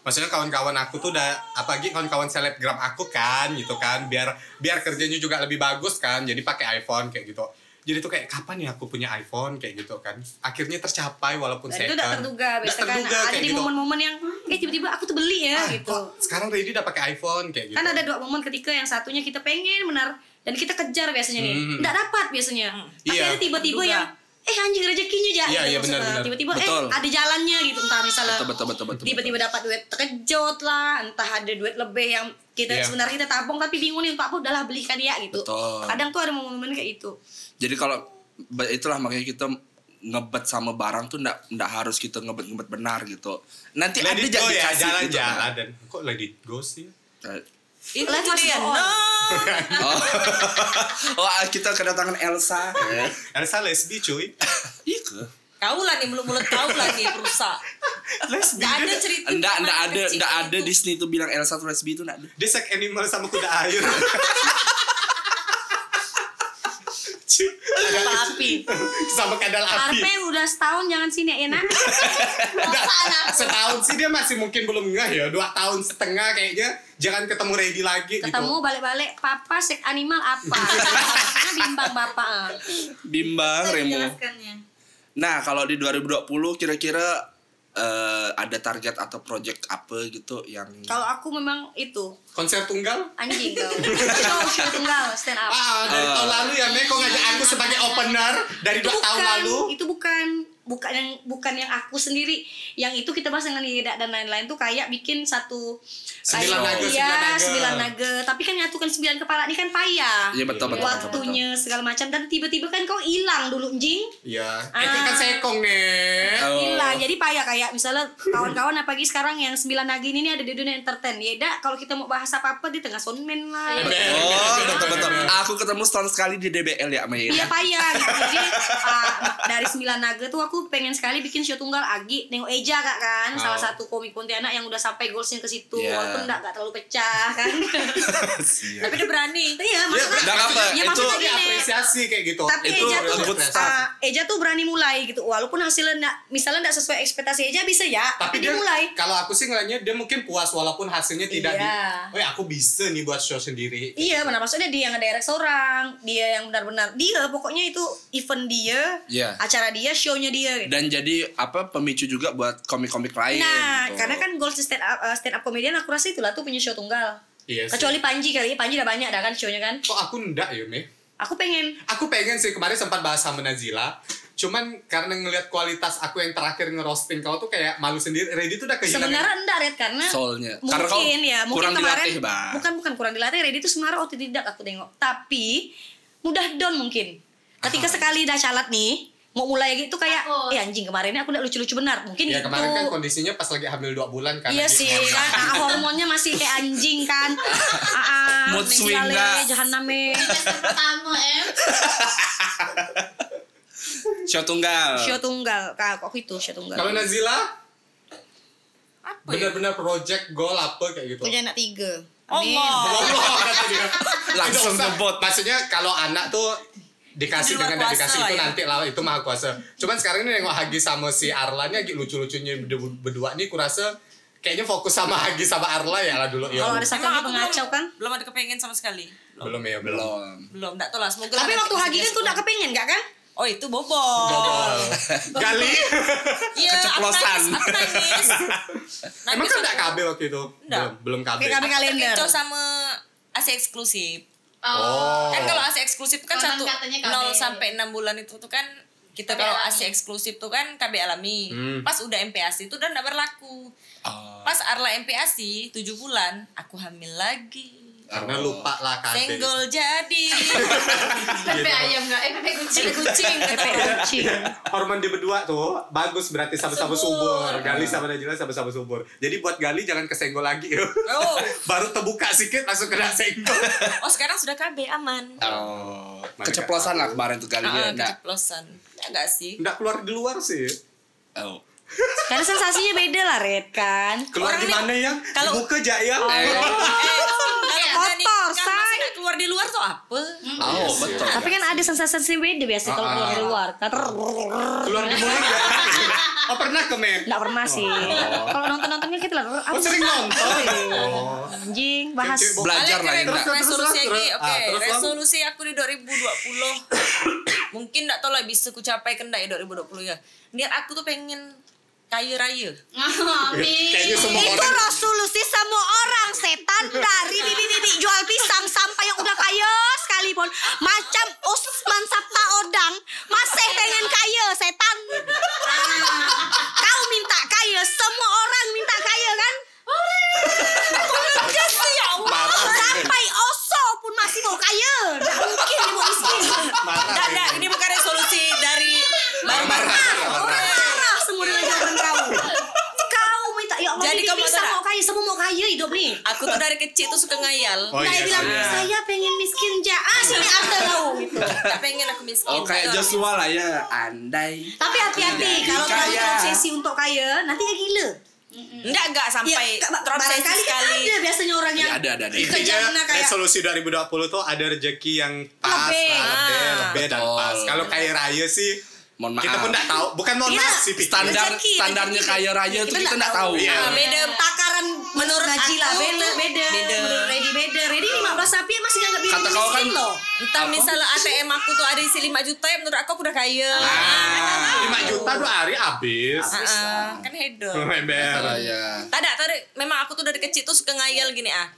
Maksudnya kawan-kawan aku tuh udah apalagi kawan-kawan selebgram aku kan gitu kan. Biar biar kerjanya juga lebih bagus kan. Jadi pakai iPhone kayak gitu jadi tuh kayak kapan ya aku punya iPhone kayak gitu kan akhirnya tercapai walaupun Dan itu udah terduga biasa kan terduga ada kayak di gitu. momen-momen yang eh tiba-tiba aku tuh beli ya Ah, gitu. kok sekarang Ready udah pakai iPhone kayak gitu Kan ada dua momen ketika yang satunya kita pengen benar dan kita kejar biasanya nih. Hmm. Nggak dapat biasanya. Tapi Iya. ada tiba-tiba Terduga. yang eh anjing rezekinya Iya, aja gitu iya, maksudnya. benar, benar. Tiba-tiba eh ada jalannya gitu entah misalnya betul betul betul betul, tiba-tiba dapat duit terkejut lah, entah ada duit lebih yang kita Iya. sebenarnya kita tabung tapi bingung nih untuk apa udahlah belikan ya gitu. Betul. Kadang tuh ada momen-momen kayak itu. Jadi kalau itulah makanya kita ngebet sama barang tuh ndak ndak harus kita ngebet ngebet benar gitu nanti Let ada jadi ya, kasih gitu. jalan-jalan dan kok let it go sih? Eh, Itu Let go. No. oh, oh kita kedatangan Elsa Elsa lesbi cuy. iya ke Kau lah nih mulut-mulut kau lah nih perusak. lesbi. Ada Dia, cerita. Enggak anak ada, enggak ada. Disney tuh bilang Elsa tuh lesbi itu enggak ada. dia sex animal sama kuda air. Apa api? sama kadal api. Arpe udah setahun jangan sini ya enak. Setahun sih dia masih mungkin belum ngeh ya. Dua tahun setengah kayaknya. Jangan ketemu ready lagi Ketemu gitu. balik-balik papa sek animal apa? Karena bimbang bapak. Bimbang Remo. Jelaskannya. Nah, kalau di 2020 kira-kira eh, ada target atau project apa gitu yang Kalau aku memang itu Konser tunggal? anjing kau. Show show tunggal stand up. Ah, dari tahun lalu ya, Meko ngajak aku sebagai opener dari dua tahun lalu. itu bukan bukan yang bukan yang aku sendiri yang itu kita bahas dengan Yeda dan lain-lain tuh kayak bikin satu Sembilan kayak- naga, iya, sembilan naga. sembilan naga tapi kan nyatukan sembilan kepala ini kan payah Iya betul betul. betul, betul. waktunya segala macam dan tiba-tiba kan kau hilang dulu jing Iya. Ah. Itu kan sekong nih. Oh. hilang jadi payah kayak misalnya kawan-kawan apalagi sekarang yang sembilan naga ini ada di dunia entertain Yeda kalau kita mau bahas apa apa di tengah soundman lah Oh, betul betul. Aku ketemu setahun sekali di DBL ya, Maya. Iya payah gitu. Jadi ah, dari sembilan naga tuh aku pengen sekali bikin show tunggal Agi nengok Eja kak kan Oh. salah satu komik Pontianak yang udah sampai goalsnya ke situ Iya. walaupun enggak enggak terlalu pecah kan. Tapi dia berani. Iya maksudnya Nggak apa, ya itu- maksudnya Tapi gini. apresiasi kayak gitu. Tapi Itu Eja tuh ah, Eja tuh berani mulai gitu walaupun hasilnya enggak, misalnya enggak sesuai ekspektasi Eja bisa ya tapi tapi, dia dia mulai. kalau aku sih ngeliatnya dia mungkin puas walaupun hasilnya tidak di Iya. oh ya aku bisa nih buat show sendiri Iya, mana maksudnya dia yang direct seorang, dia yang benar-benar dia pokoknya itu event dia, Iya. acara dia, show-nya dia. Gitu. Dan jadi apa pemicu juga buat komik-komik lain. Nah, gitu. karena kan goals stand up uh, stand up comedian aku rasa itulah tuh punya show tunggal. iya sih. Kecuali Panji kali, Panji udah banyak dah kan show-nya kan. kok aku enggak ya me Aku pengen aku pengen sih kemarin sempat bahas sama Nazila cuman karena ngelihat kualitas aku yang terakhir ngerosting kau tuh kayak malu sendiri Ready tuh udah kehilangan sebenarnya enggak Red karena Soalnya. mungkin Karena kau ya mungkin kurang kemarin dilatih, Bang. bukan bukan kurang dilatih Ready itu sebenarnya otodidak aku tengok tapi mudah down mungkin ketika sekali dah calat nih mau mulai gitu kayak ya anjing kemarin ini aku udah lucu-lucu benar mungkin ya itu kemarin kan kondisinya pas lagi hamil dua bulan kan Iya sih hormon. kan ah, hormonnya masih kayak anjing kan. Ah, ah, Mood swing dah. Jahanname. Semester pertama em. show tunggal. Show tunggal. Kak, kok itu show tunggal. kalau Nazila Apa ya? benar-benar project goal apa kayak gitu Punya anak tiga. Allah. Allah dia. Langsung ngebot. Maksudnya kalau anak tuh dikasih dengan tidak dikasih lah itu ya. nanti lah itu maha kuasa. Cuman sekarang ini nengok Hagi sama si Arla nya lucu-lucunya berdua nih kurasa kayaknya fokus sama Hagi sama Arla ya lah dulu ya. Kalau ada satu pengacau belum, kan. Belum ada kepengen sama sekali. belum ya belum. Belum. Belum, enggak tahu lah. Semoga Tapi waktu Hagi kan tuh udah kepengen gak kan? Oh, itu bobol. Bobol. Gali. Iya, Keceplosan. Aku nangis. Aku nangis. Emang kan enggak waktu- KB waktu itu? Nggak. Belum, belum KB. Aku kalender. terkecoh sama AC eksklusif. Oh. Kan kalau AC eksklusif kan Konon satu. 0 sampai 6 bulan itu tuh kan kita kalau. AC eksklusif tuh kan KB alami. Hmm. Pas udah MPASI itu udah enggak berlaku. Oh. Pas Arla MPASI 7 bulan, aku hamil lagi. Karena lupa lah KB. Senggol jadi. Pepe ayam enggak? Eh pepe kucing. Kucing orang. kucing. Hormon di berdua tuh bagus berarti sama-sama Subur. subur. Gali sama Najila sama-sama subur. Jadi buat Gali jangan kesenggol lagi. Oh. Baru terbuka sedikit langsung kena senggol. Oh, sekarang sudah KB aman. Oh. Keceplosan nggak lah kemarin tuh kali Ah, dia enggak. keceplosan. Ya enggak sih? Enggak keluar di luar sih. Oh. Karena sensasinya beda lah Red kan. Keluar Orang di mana yang? kalau- Di muka Jaya. Eh. Eh, kalau Dani Kotor, kan say. masih nggak keluar di luar tuh apa? Oh, betul. Tapi kan ada sensasi beda biasa kalau Ah, keluar di ah. luar. Kan Keluar di mulut enggak? Oh pernah ke men? Enggak pernah sih. Kalau nonton-nontonnya kita lah. Oh sering nonton. Oh. Anjing, bahas. Belajar lah Indra. Terus, resolusi lagi. Oke, Ah, terus, Lam. resolusi aku di 2020. Mungkin enggak tahu lah bisa ku capai ke enggak ya 2020 ya. Niat aku tuh pengen kaya raya. Amin. Itu orang resolusi semua orang setan dari bibi bibi jual pisang sampai yang udah kaya sekalipun macam Usman Sabta Odang masih pengen kaya setan. Kau minta kaya, semua orang minta kaya kan? Ngayal. Oh, Nah, iya, bilang, iya. saya pengen miskin ja. Ah, sini ada kau gitu. Tak pengen aku miskin. Oh kayak Gitu. Joshua lah ya. Andai. Tapi hati-hati kalau terlalu terobsesi untuk kaya, nanti gila. Enggak enggak sampai Ya, barangkali kan sekali. ada biasanya orang yang Ya, ada ada ada. Intinya kayak- resolusi 2020 tuh ada rezeki yang pas, Lebih. lebih, Ah. lebih dan pas. Kalau kaya raya sih Mohon maaf. kita pun nggak tahu. Bukan mohon Iya. maaf sih standar Rezeki, standarnya rezeki. kaya raya tuh Kita kita nggak nggak tahu. tahu. Iya. Ah, beda. takaran menurut aku beda beda beda. menurut Ready beda Ready 15 sapi masih nganggap diri Kata kau kan- loh Entah misalnya ATM aku tuh ada isi 5 juta ya menurut aku aku udah kaya. Ah, 5 juta dua hari habis. Ah, ah, kan hedon. Ember. Raya. Tak ada, tak ada. Memang aku tuh dari kecil tuh suka ngayal gini ah.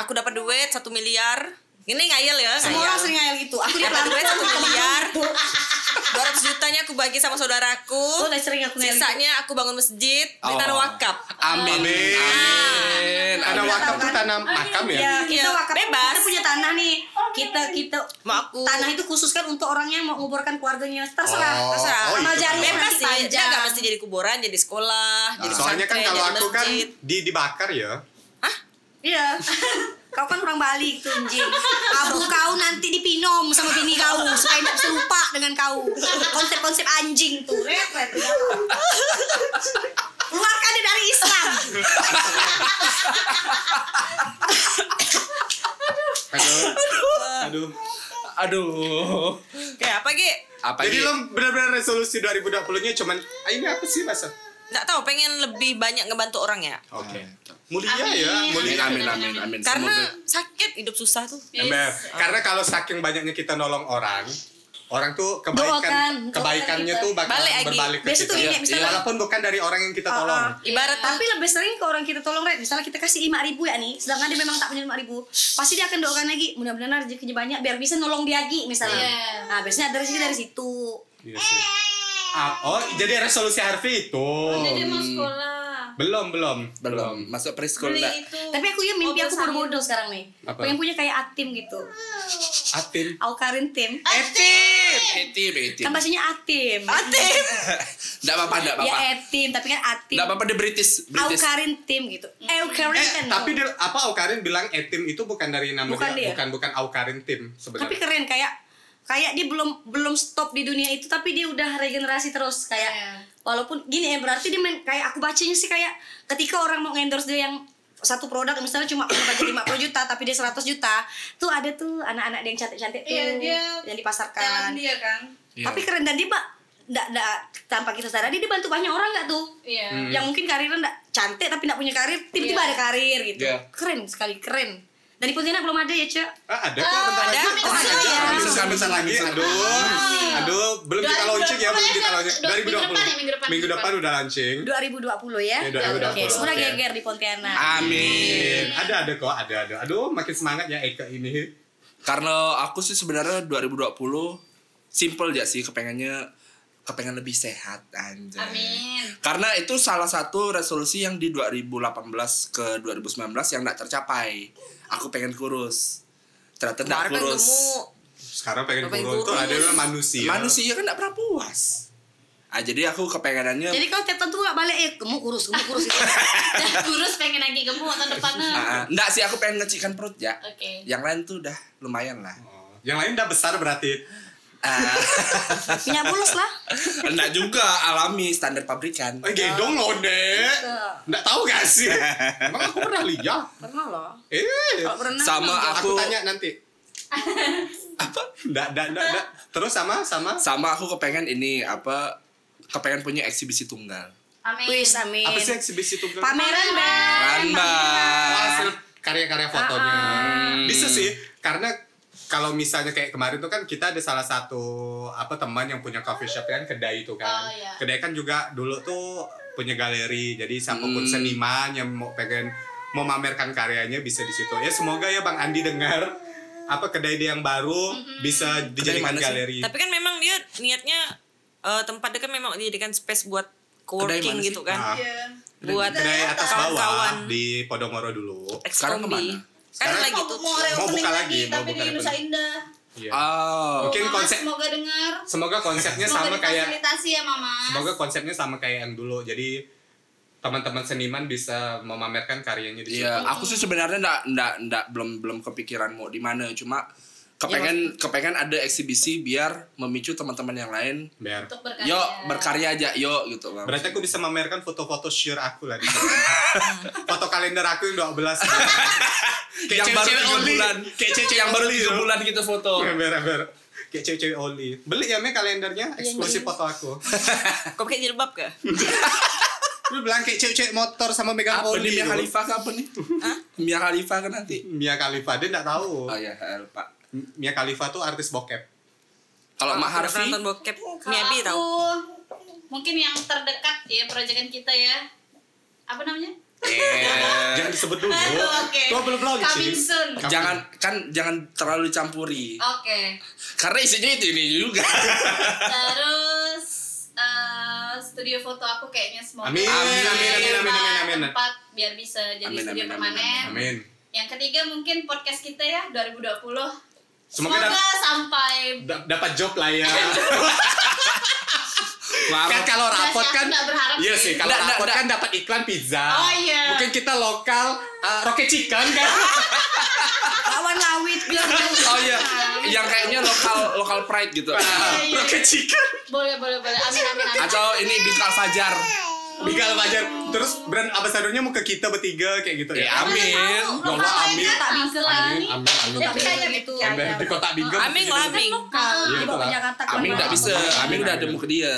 Aku dapat duit satu miliar. Ini ngayal ya. semua orang sering ngayal gitu aku di duit pelanggan satu miliar. 200 jutanya aku bagi sama saudaraku. oh udah sering aku ngayal gitu. Sisanya aku bangun masjid, Oh. wakaf. Amin. Amin. Amin. Wakaf tuh tanam makam ya. ya kita Iya, wakaf bebas. kita punya tanah nih kita kita Mau aku tanah itu khusus kan untuk orang yang mau nguburkan keluarganya terserah Oh, terserah. oh, Amal jariah kan. bebas sih. Dia nggak mesti jadi kuburan, jadi sekolah, jadi Soalnya kan kalau aku kan di dibakar ya. Iya. kau kan orang Bali tuh anjing. Abu kau nanti dipinom sama bini kau supaya tidak bisa lupa dengan kau. Konsep-konsep anjing tuh. Repet. Keluarkan dia dari Islam. Aduh. Aduh. Aduh. Kayak apa, Ge? Apa Jadi lo benar-benar resolusi 2020-nya cuman ah, ini apa sih masa? Nggak tahu, pengen lebih banyak ngebantu orang ya. Oke. Mulia Amin. ya, Amin mulia. amin amin amin. Karena Semoga- sakit hidup susah tuh. Ember. Karena kalau saking banyaknya kita nolong orang, orang tuh Doakan, kebaikan doakan kebaikannya kita. tuh bakal Balik lagi. berbalik ke Biasa kita. tuh ini, Iya, misalnya- Walaupun bukan dari orang yang kita tolong. Ah, ah. Ibarat Tapi lebih sering ke orang kita tolong Red Misalnya kita kasih 5 ribu ya nih Sedangkan dia memang tak punya 5 ribu Pasti dia akan doakan lagi Mudah-mudahan rezekinya banyak Biar bisa nolong dia lagi misalnya Iya. Nah biasanya ada rezeki dari situ Iya sih. Ah, oh, jadi resolusi Harvey itu. Jadi mau sekolah. Belum, belum. belum masuk preschool enggak? Tapi aku ya mimpi aku bodoh-bodoh sekarang nih Apa? Pengen punya kayak Atim gitu Atin. Aukarin Tim Etim, etim, etim. Kan bahasanya Atim Atim. Enggak apa-apa, enggak Ya apa-apa. Etim Tapi kan Atim Enggak apa-apa di British, British. Aukarin Tim gitu Aukarin Eh, kan tapi dia, apa Aukarin bilang Etim itu bukan dari nama Bukan dia, dia. bukan bukan Aukarin tim Tapi sebenarnya. keren kayak kayak dia belum belum stop di dunia itu tapi dia udah regenerasi terus kayak Iya. walaupun gini ya berarti dia main, kayak aku bacanya sih kayak ketika orang mau endorse dia yang satu produk misalnya cuma punya budget 50 juta tapi dia 100 juta tuh ada tuh anak-anak dia yang cantik-cantik tuh Iya, dia yang dipasarkan dia kan. Iya. tapi keren dan dia pak nggak nggak tanpa kita sadari dia bantu banyak orang nggak tuh Iya. yang mungkin karirnya nggak cantik tapi nggak punya karir tiba-tiba Iya. ada karir gitu Iya. keren sekali keren dan di Pontianak belum ada ya cek Ah, ada kok bentar ada. lagi. Oh, Oh, ada ya. Bentar, bentar lagi. Aduh. Aduh, belum kita 2020 launching ya, belum kita aja. launching. Dua- minggu 2020. depan ya, minggu depan, Minggu minggu depan depan. udah launching. 2020 ya. Iya, 2020. Oke, semoga geger di Pontianak. Amin. Ada ada kok, ada ada. Aduh, makin semangat ya Eka ini. Karena aku sih sebenarnya 2020 simple aja sih kepengennya kepengen lebih sehat anjay. Amin. Karena itu salah satu resolusi yang di 2018 ke 2019 yang tidak tercapai. Aku pengen kurus. Ternyata tidak kan kurus. gemuk. Sekarang pengen Pengen kurus tuh kurus. ada manusia. Manusia kan tidak pernah puas. Ah, jadi aku kepengenannya Jadi kalau tiap tahun tuh gak balik ya, gemuk kurus, gemuk kurus gitu. Kurus pengen lagi gemuk tahun depan. Ah, ah. Nggak sih aku pengen ngecikkan perut ya. Oke. Yang lain tuh udah lumayan lah. Oh, Yang lain udah besar berarti. Ah, Punya bulus lah. enggak juga alami standar pabrikan. Eh, gendong loh, Dek. Nggak tahu gak sih? Emang aku pernah lihat. Pernah loh. Eh, Kalau berenang Sama aku, aku tanya nanti. apa? Nggak, nggak, nggak, nggak. Terus sama, sama. sama aku kepengen ini apa kepengen punya eksibisi tunggal. Amin. Wis, amin. Apa sih eksibisi tunggal? Pameran, Bang. Bang. hasil karya-karya fotonya. Ah. Bisa sih, karena kalau misalnya kayak kemarin tuh kan kita ada salah satu apa teman yang punya coffee shop kan kedai itu kan. Oh, iya. Kedai kan juga dulu tuh punya galeri. Jadi siapa pun Hmm. seniman yang mau pengen mau memamerkan karyanya bisa di situ. Ya semoga ya Bang Andi dengar apa kedai dia yang baru bisa dijadikan galeri. Tapi kan memang dia niatnya eh, tempat dia kan memang dijadikan space buat co-working gitu kan. Ah. Iya. Buat kedai atas bawah kawan-kawan di Podomoro dulu. Sekarang ex-kombi. Kan Sekarang lagi Mau, tuh. mau Mau buka lagi, lagi, mau tapi buka di Nusa. Indah. Iya. Oh. Mungkin Mama, konsep semoga dengar. semoga konsepnya Semoga sama kayak ya Mama. semoga konsepnya sama kayak yang dulu jadi teman-teman seniman bisa memamerkan karyanya di situ. Iya, aku sih sebenarnya ndak ndak ndak belum belum kepikiran mau di mana, cuma kepengen kepengen ada eksibisi biar memicu teman-teman yang lain. Biar. Untuk berkarya. Yuk berkarya aja, yuk gitu bang. Berarti aku bisa memamerkan foto-foto sheer aku lah di. Foto kalender aku yang 12. yang baru tiga bulan, Kayak cewek yang baru tiga oli. bulan kita foto. Ber-ber. Kayak cewek-cewek oli. Beli ya me kalendernya Iya, eksklusif foto aku. Kau pakai jilbab kah? Lu bilang kayak cewek-cewek motor sama megang Apa oli. nih Mia. Khalifa ke apa nih? Mia Khalifa kan nanti. Mia Khalifa dia enggak tahu. Oh iya, lupa. Mia Khalifa tuh artis bokep. Kalau udah Harfi, nonton bokep Kalau Miabi aku, tau mungkin yang terdekat ya proyekan kita ya. Apa namanya? eh, Jangan disebut dulu. Aduh, oke. Gua belum launching. Jangan kan jangan terlalu campuri. Oke. Karena isinya itu ini juga. Terus eh, studio foto aku kayaknya semoga Amin, amin, amin, amin, amin, amin, amin. tempat biar bisa jadi Amin, studio amin, amin, permanen. Amin. Yang ketiga mungkin podcast kita ya 2020. Semoga Semoga dap- sampai da- dapat job lah ya. Kan kalau rapot kan Iya sih. kalau Nggak, rapot nggak. kan dapat iklan pizza. Oh, iya. Mungkin kita lokal uh, rocket chicken kan. Lawan lawit biar Oh iya, yang kayaknya lokal lokal pride gitu. iya. rocket chicken. boleh boleh boleh. Amin amin amin. Atau ini Bikal Fajar. Bigal Fajar. Terus brand ambassadornya mau ke kita bertiga kayak gitu Ya ya. amin. Ya Allah amin. tak bisa lah. Amin, amin, amin. Tapi kayaknya gitu. Ember di kota Bingga. Lah Lokal. Iya, Di bawah betul lah. Amin ke mana? enggak bisa. Amin, Amin udah ada amin. muka dia.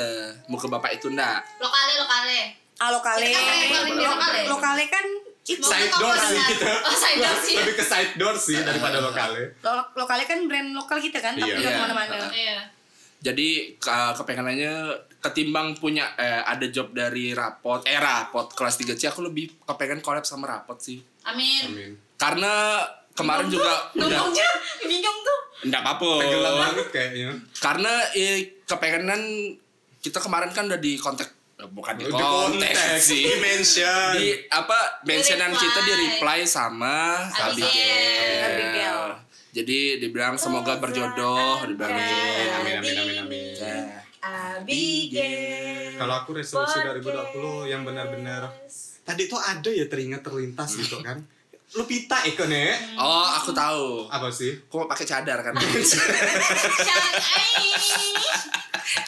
Muka bapak itu enggak. Lokale lokale. Ah, lokale. Kan lokale. Kan itu Side door sih kita. Oh, side door sih. Lebih ke side door sih daripada lokale. lo- lokale kan brand lokal kita kan, tapi Iya. nggak Iya. ke mana-mana. Iya. Jadi ke- kepengenannya ketimbang punya eh, ada job dari rapot eh rapot kelas 3 C aku lebih kepengen collab sama rapot sih. Amin. Amin. Karena kemarin juga udah Ngomongnya bingung tuh. enggak apa-apa. Tenggelam banget kayaknya. Karena eh, kepengenan kita kemarin kan udah di kontak eh, bukan di Di kontak konteks, sih. di mention. di apa mentionan kita di reply sama Abigail. Abigail. Abigail. Jadi dibilang semoga berjodoh, dibilang Amin, amin, amin, amin, amin. Ya. Abigail. Kalau aku resolusi 2020 yang benar-benar tadi tuh ada ya teringat terlintas gitu kan. Lu pita Eko nih. Oh, aku tahu. Apa sih? Mau pakai cadar kan.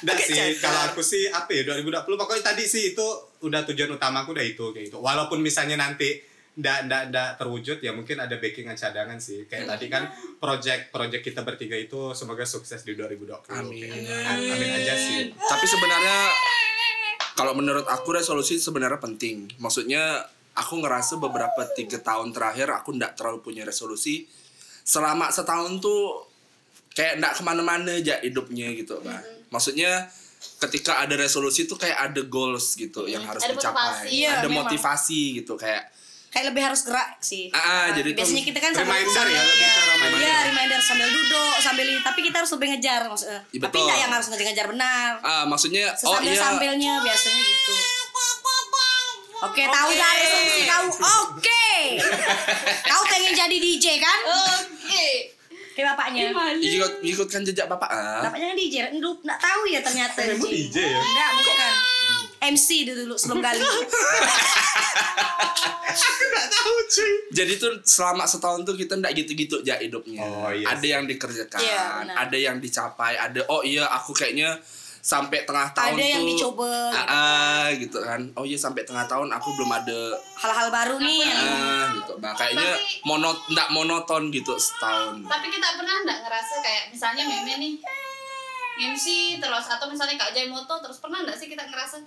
Enggak sih, kalau aku sih apa ya 2020 pokoknya tadi sih itu udah tujuan utama aku udah itu kayak gitu. Walaupun misalnya nanti ndak ndak ndak terwujud ya mungkin ada backingan cadangan sih. Kayak tadi kan project project kita bertiga itu semoga sukses di 2020. Amin. Kayak- Amin aja sih. Tapi sebenarnya kalau menurut aku resolusi sebenarnya penting. Maksudnya aku ngerasa beberapa tiga tahun terakhir aku ndak terlalu punya resolusi. Selama setahun tuh kayak ndak ke mana-mana aja hidupnya gitu, Bang. Maksudnya ketika ada resolusi tuh kayak ada goals gitu yang harus Ada dicapai. motivasi. Iya, ada memang. motivasi gitu kayak Kayak lebih harus gerak sih. Ah, ah, jadi tuh biasanya kita kan sambil reminder ya, lebih ke reminder. Iya, reminder sambil duduk, sambil ini. Tapi kita harus lebih ngejar maksudnya. Iya, Tapi betul. nggak yang harus ngejar-ngejar benar. ah maksudnya oh Sesambil iya sambilnya biasanya gitu. Oke, tahu dah resolusi kau. Oke. kau pengen jadi DJ kan? Oke. Kayak bapaknya. ikut ikutkan jejak bapak ah Bapaknya kan DJ, lu nggak tahu ya ternyata Emang DJ ya? Enggak, bukan. MC dulu, dulu sebelum kali. Enggak tahu cuy. jadi tuh selama setahun tuh kita ndak gitu-gitu aja hidupnya Oh, iya ada sih. yang dikerjakan benar. ada yang dicapai ada oh iya aku kayaknya sampai tengah tahun Ada yang tuh dicoba, ah, gitu. ah, gitu kan oh iya sampai tengah tahun aku belum ada Hal-hal baru nih yang ah gitu bah kayaknya Tapi- monot ndak monoton gitu setahun Tapi kita pernah nggak ngerasa kayak misalnya meme nih MC terus atau misalnya Kak Jai Moto terus pernah nggak sih kita ngerasa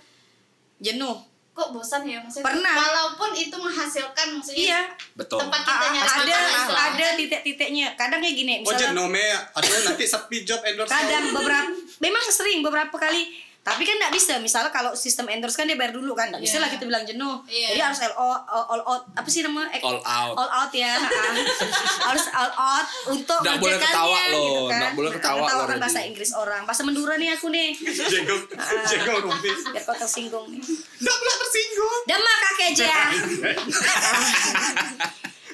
jenuh. kok bosan ya maksudnya Pernah. walaupun itu menghasilkan maksudnya Iya. betul tempat kita Ah, nyari ada makan lah istilahnya. ada titik-titiknya. Kadang kayak gini, Oh misalnya jenome atau nanti sepi job endorse. kadang beberapa memang sering beberapa kali tapi kan nggak bisa misalnya kalau sistem endorse kan dia bayar dulu kan nggak bisa Iya. lah kita bilang jenuh Iya. jadi harus LO all out apa sih nama Eh, All out. all out ya harus all out untuk Nggak boleh ngerjakannya, ketawa loh, gitu kan. nggak boleh ketawa ketawa loh, kan bahasa. Inggris orang bahasa Mendura nih aku nih Jenggot, jenggot rumpis. biar kau tersinggung nih Enggak pula tersinggung. Dama kakek aja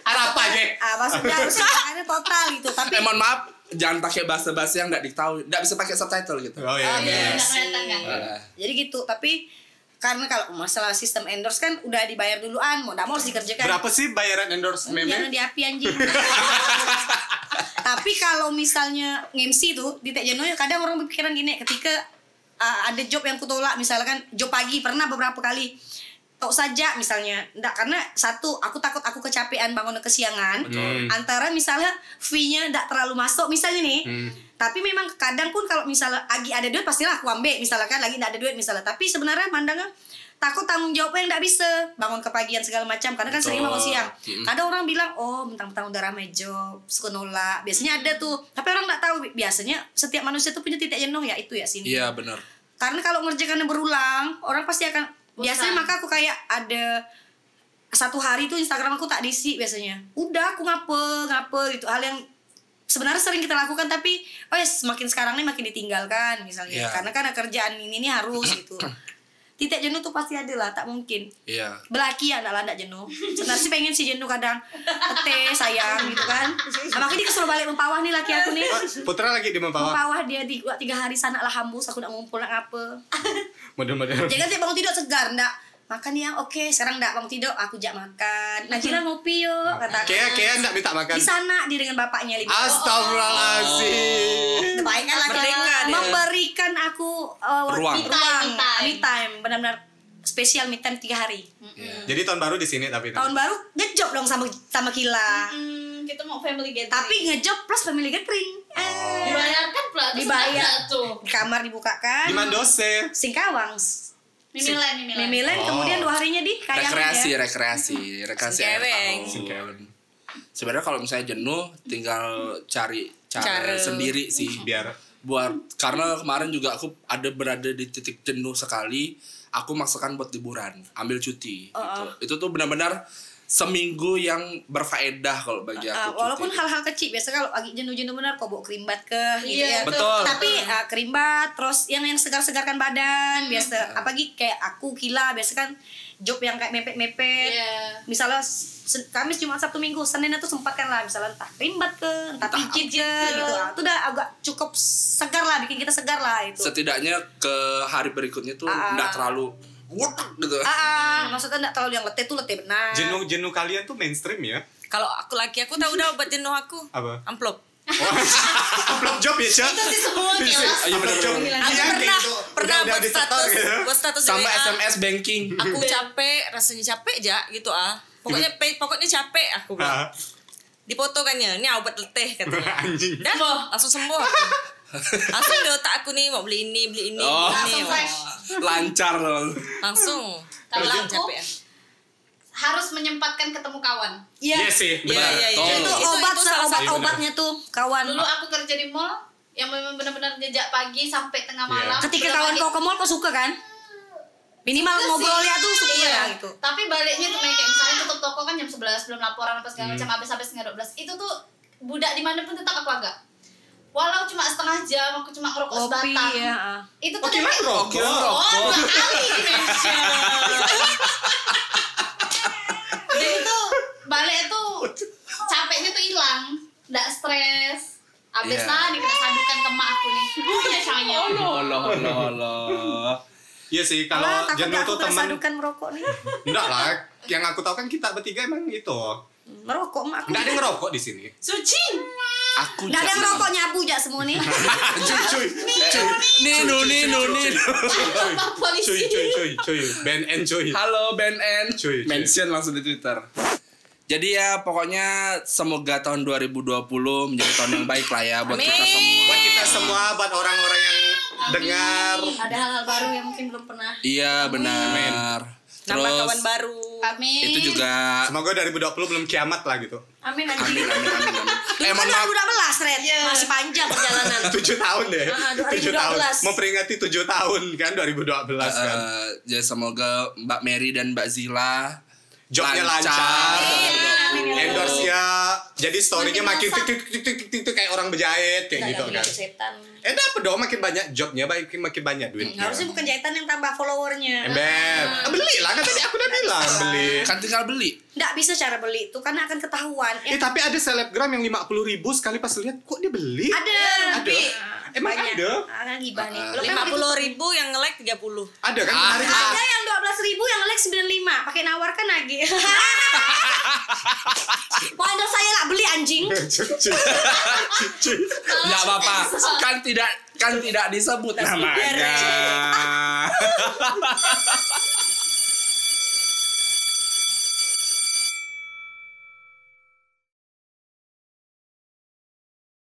Apa aja? ah, maksudnya harus total gitu tapi eh mohon maaf jangan pakai bahasa-bahasa yang nggak diketahui nggak bisa pakai subtitle gitu Oh oh iya. iya iya. nggak kelihatan kan Ah. jadi gitu tapi karena kalau masalah sistem endorse kan udah dibayar duluan mau nggak mau harus dikerjakan Berapa sih bayaran endorse jangan meme? di api anjing tapi kalau misalnya MC tuh di Tek Jeno ya kadang orang berpikiran gini ketika uh, ada job yang kutolak misalkan job pagi pernah beberapa kali tok saja misalnya. Enggak karena satu aku takut aku kecapean bangun kesiangan. Betul. antara misalnya fee-nya enggak terlalu masuk misalnya nih. Hmm. tapi memang kadang pun kalau misalnya lagi ada duit pastilah aku ambil misalkan lagi enggak ada duit misalnya. Tapi sebenarnya mandangnya takut tanggung jawabnya enggak bisa bangun kepagian segala macam. Karena kan sering Betul. bangun siang. Mm-mm. kadang orang bilang oh mentang-mentang udah ramai job suka nolak. Biasanya ada tuh. Tapi orang nggak tahu. Biasanya setiap manusia tuh punya titik jenuh ya itu ya sini Iya benar. karena kalau ngerjakannya berulang orang pasti akan biasanya maka aku kayak ada satu hari tuh Instagram aku tak diisi biasanya. Udah aku ngape ngape gitu. Hal yang sebenarnya sering kita lakukan tapi oh ya semakin sekarang nih makin ditinggalkan misalnya. Iya. karena kan kerjaan ini nih harus gitu titik jenuh tuh pasti ada lah tak mungkin Iya. belaki ya anak landak jenuh sebenarnya sih pengen si jenuh kadang tete sayang gitu kan nah, makanya dia kesuruh balik mempawah nih laki aku nih Oh, Putra lagi di Mempawah. mempawah dia di tiga hari sana lah hambus aku nak ngumpul nak apa Model-model. Jangan tiap bangun tidur segar ndak. Makan ya, oke. Sekarang ndak bangun tidur, aku jak makan. Najila ngopi yuk, kata aku. Kayak kayak enggak minta makan. Di sana dia dengan bapaknya lima. Astagfirullahaladzim. Kan laki Merdeka dia. Memberikan aku uh, Ruang. me ruang, Me time. me time, benar-benar spesial me time tiga hari. Iya. Jadi tahun baru di sini tapi. Tahun baru ngejob dong sama sama Kila. Hmm, kita mau family gathering. Tapi ngejob plus family gathering. Eh, dibayarkan pula Dibayar. tuh. di kamar dibukakan. Di Mandose. Singkawang. Mimilan, mimilan. Mimilen Oh. kemudian dua harinya di kayangan rekreasi, ya. rekreasi, rekreasi akhir Singkeweng. tahun. Singkeweng. Sebenarnya kalau misalnya jenuh, tinggal cari cara, Cara. sendiri sih. Biar Buat karena kemarin juga aku ada berada di titik jenuh sekali, aku maksakan buat liburan, ambil cuti. Oh, gitu. Itu tuh benar-benar seminggu yang berfaedah kalau bagi Uh, aku. walaupun cuti. hal-hal kecil biasa kalau lagi jenuh-jenuh benar kok bawa kerimbat ke gitu Iya, ya. Betul. Tapi uh, kerimbat terus yang yang segar-segarkan badan biasa apalagi kayak aku kila biasa kan job yang kayak mepet-mepet. Iya. Misalnya Kamis Jumat Sabtu Minggu Senin itu sempatkan lah misalnya entah kerimbat ke entah pijit ke gitu. Ah, Itu udah agak cukup segar lah bikin kita segar lah itu. setidaknya ke hari berikutnya tuh Ah. nggak terlalu wutek gitu. Ah, ah, maksudnya enggak terlalu yang letih tuh letih benar. jenuh-jenuh kalian tuh mainstream ya. Kalau aku laki aku tahu dah obat jenuh aku. Apa? Amplop. Upload job ya, Cak? Itu sih semua. Iya, bener, Upload job. Aku Iya, pernah pernah Udah- udah buat status buat status Sama. SMS banking. Aku capek, rasanya capek aja gitu ah. Pokoknya pe- pokoknya capek aku bilang. Ah, Dipoto kan ya, ini obat letih katanya. Anjing. Dah, langsung sembuh aku. Langsung di otak aku nih mau beli ini, beli ini, Oh. beli ini. Langsung fresh. Lancar loh. Langsung. Kalau aku, ya. harus menyempatkan ketemu kawan. Iya. Iya sih, Iya, benar. iya, iya. Tol. Itu Itu- obat itu salah obat satu. obatnya tuh kawan. Dulu aku kerja di mall yang memang benar-benar jejak pagi sampai tengah Iya. malam. Ketika Udah kawan kau ke mall kau suka kan? Minimal Suka ngobrol sih. ya tuh suka Iya. ya gitu. Tapi baliknya tuh kayak misalnya tutup toko kan jam 11 belum laporan apa Hmm. segala macam habis habis setengah 12. Itu tuh budak di mana pun tetap aku agak. Walau cuma setengah jam aku cuma ngerokok Kopi sebatang. ya. ah. Itu Oh, tuh kira kayak- rokok. Oh, dua kali. Jadi tuh balik tuh capeknya tuh hilang, nggak stres. Abis Iya. lah dikena sadukan ke emak aku nih. Oh ya sayang. Allah Allah Allah. Iya sih, Kalau takut jenuh tuh temen sadukan merokok nih. Enggak lah, yang aku tahu kan kita bertiga emang itu. Merokok emak aku. Enggak ada ngerokok di sini. Suci. Aku Nggak ada yang jangan- rokok nyabu jak semua nih. Cuy, cuy. Nino Nino Nino. Cuy, cuy, cuy, cuy. BNN cuy. Halo Ben N. Cuy, cuy. Mention langsung di Twitter. Jadi ya pokoknya semoga tahun 2020 menjadi tahun yang baik lah ya buat kita Amin. semua. Buat kita semua, buat orang-orang yang dengar. Ada hal-hal baru yang mungkin belum pernah. Iya benar. Nambah kawan baru. Amin. itu juga Semoga 2020 belum kiamat lah gitu. Amin amin amin. amin amin. amin. Dulu Eh kan mohon maaf. 2012 Red. Masih panjang perjalanan. Tujuh tahun deh. Ah, Tujuh tahun. 2012. Memperingati tujuh tahun kan 2012 kan. Eh, jadi semoga Mbak Mary dan Mbak Zila Jobnya lancar. lancar. Endorse ya. Jadi story-nya Makin tik tik tik tik tik tik kayak orang berjahit kayak gitu kan. Eh dapat dong makin banyak jobnya, makin makin banyak duitnya. Harusnya bukan jahitan yang tambah followernya. Ember, ah, beli lah kan tadi aku udah bilang beli. Kan tinggal beli. Nggak bisa cara beli itu karena akan ketahuan. Eh tapi ada selebgram yang 50 ribu sekali pas lihat kok dia beli? ada. Ada. Emang Banyak. ada? Ah, gibah nih. Lo kan lima puluh ribu yang nge-like tiga puluh Ada kan Ah, Ada yang 12 ribu yang like 95 pakai nawarkan lagi. Mau endorse saya lah beli anjing. Enggak apa-apa. Kan tidak kan tidak disebut namanya.